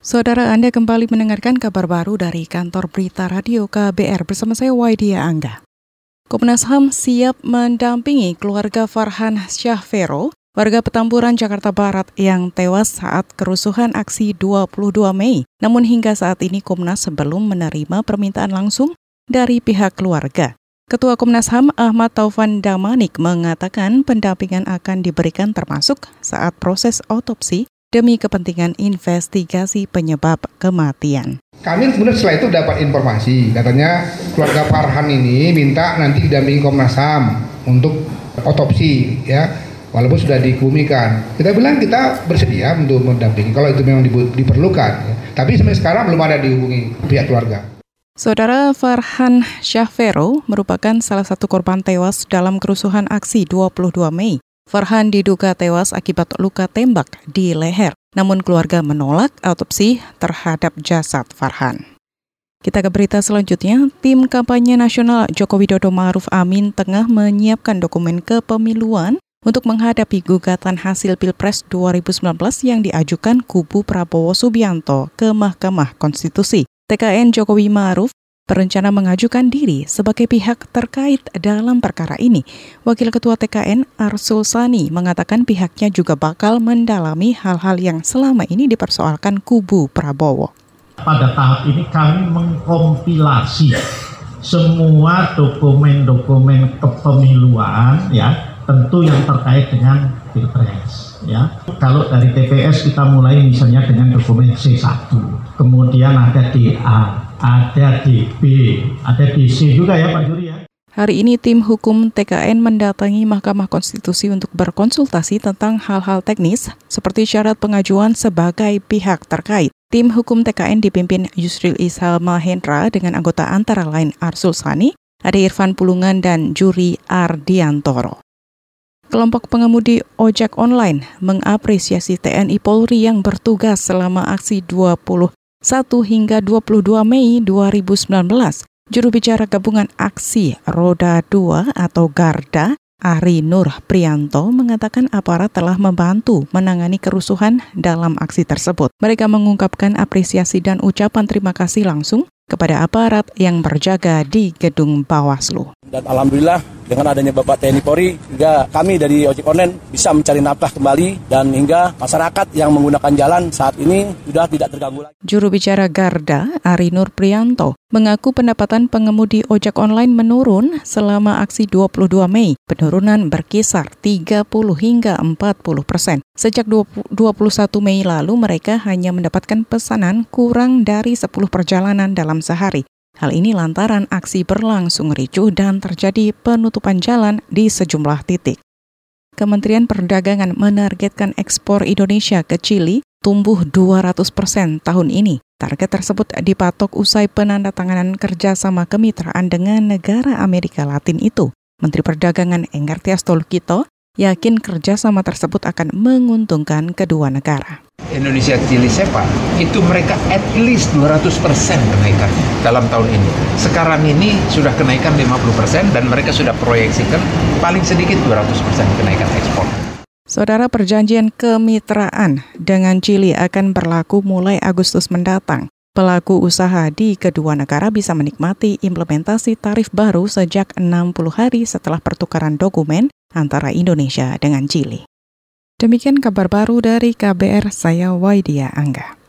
Saudara Anda kembali mendengarkan kabar baru dari kantor berita radio KBR bersama saya Waidia Angga. Komnas HAM siap mendampingi keluarga Farhan Syahvero, warga Petamburan Jakarta Barat yang tewas saat kerusuhan aksi 22 Mei. Namun hingga saat ini Komnas belum menerima permintaan langsung dari pihak keluarga. Ketua Komnas HAM Ahmad Taufan Damanik mengatakan pendampingan akan diberikan termasuk saat proses otopsi demi kepentingan investigasi penyebab kematian. Kami kemudian setelah itu dapat informasi, katanya keluarga Farhan ini minta nanti didampingi Komnas HAM untuk otopsi ya, walaupun sudah dikumikan. Kita bilang kita bersedia untuk mendampingi kalau itu memang diperlukan. Ya. Tapi sampai sekarang belum ada dihubungi pihak keluarga. Saudara Farhan Syahvero merupakan salah satu korban tewas dalam kerusuhan aksi 22 Mei Farhan diduga tewas akibat luka tembak di leher, namun keluarga menolak autopsi terhadap jasad Farhan. Kita ke berita selanjutnya, tim kampanye nasional Joko Widodo Ma'ruf Amin tengah menyiapkan dokumen kepemiluan untuk menghadapi gugatan hasil Pilpres 2019 yang diajukan kubu Prabowo Subianto ke Mahkamah Konstitusi. TKN Jokowi Ma'ruf berencana mengajukan diri sebagai pihak terkait dalam perkara ini. Wakil Ketua TKN Arsul Sani mengatakan pihaknya juga bakal mendalami hal-hal yang selama ini dipersoalkan kubu Prabowo. Pada tahap ini kami mengkompilasi semua dokumen-dokumen kepemiluan ya tentu yang terkait dengan pilpres ya kalau dari TPS kita mulai misalnya dengan dokumen C1 kemudian ada DA ada DB, ada DC juga ya Pak Juri ya. Hari ini tim hukum TKN mendatangi Mahkamah Konstitusi untuk berkonsultasi tentang hal-hal teknis seperti syarat pengajuan sebagai pihak terkait. Tim hukum TKN dipimpin Yusril Ishal Mahendra dengan anggota antara lain Arsul Sani, Ade Irfan Pulungan, dan Juri Ardiantoro. Kelompok pengemudi ojek online mengapresiasi TNI Polri yang bertugas selama aksi 20 1 hingga 22 Mei 2019, juru bicara gabungan aksi Roda 2 atau Garda, Ari Nur Prianto mengatakan aparat telah membantu menangani kerusuhan dalam aksi tersebut. Mereka mengungkapkan apresiasi dan ucapan terima kasih langsung kepada aparat yang berjaga di gedung Bawaslu. Dan alhamdulillah dengan adanya Bapak TNI Polri, hingga kami dari ojek online bisa mencari nafkah kembali dan hingga masyarakat yang menggunakan jalan saat ini sudah tidak terganggu lagi. Juru bicara Garda, Ari Nur Prianto, mengaku pendapatan pengemudi ojek online menurun selama aksi 22 Mei. Penurunan berkisar 30 hingga 40 persen. Sejak 21 Mei lalu mereka hanya mendapatkan pesanan kurang dari 10 perjalanan dalam sehari. Hal ini lantaran aksi berlangsung ricuh dan terjadi penutupan jalan di sejumlah titik. Kementerian Perdagangan menargetkan ekspor Indonesia ke Chili tumbuh 200 persen tahun ini. Target tersebut dipatok usai penandatanganan kerjasama kemitraan dengan negara Amerika Latin itu. Menteri Perdagangan Enggar Tias yakin kerjasama tersebut akan menguntungkan kedua negara. Indonesia Chili Sepa itu mereka at least 200% kenaikan dalam tahun ini. Sekarang ini sudah kenaikan 50% dan mereka sudah proyeksikan paling sedikit 200% kenaikan ekspor. Saudara perjanjian kemitraan dengan Chili akan berlaku mulai Agustus mendatang. Pelaku usaha di kedua negara bisa menikmati implementasi tarif baru sejak 60 hari setelah pertukaran dokumen antara Indonesia dengan Chili. Demikian kabar baru dari KBR, saya Waidia Angga.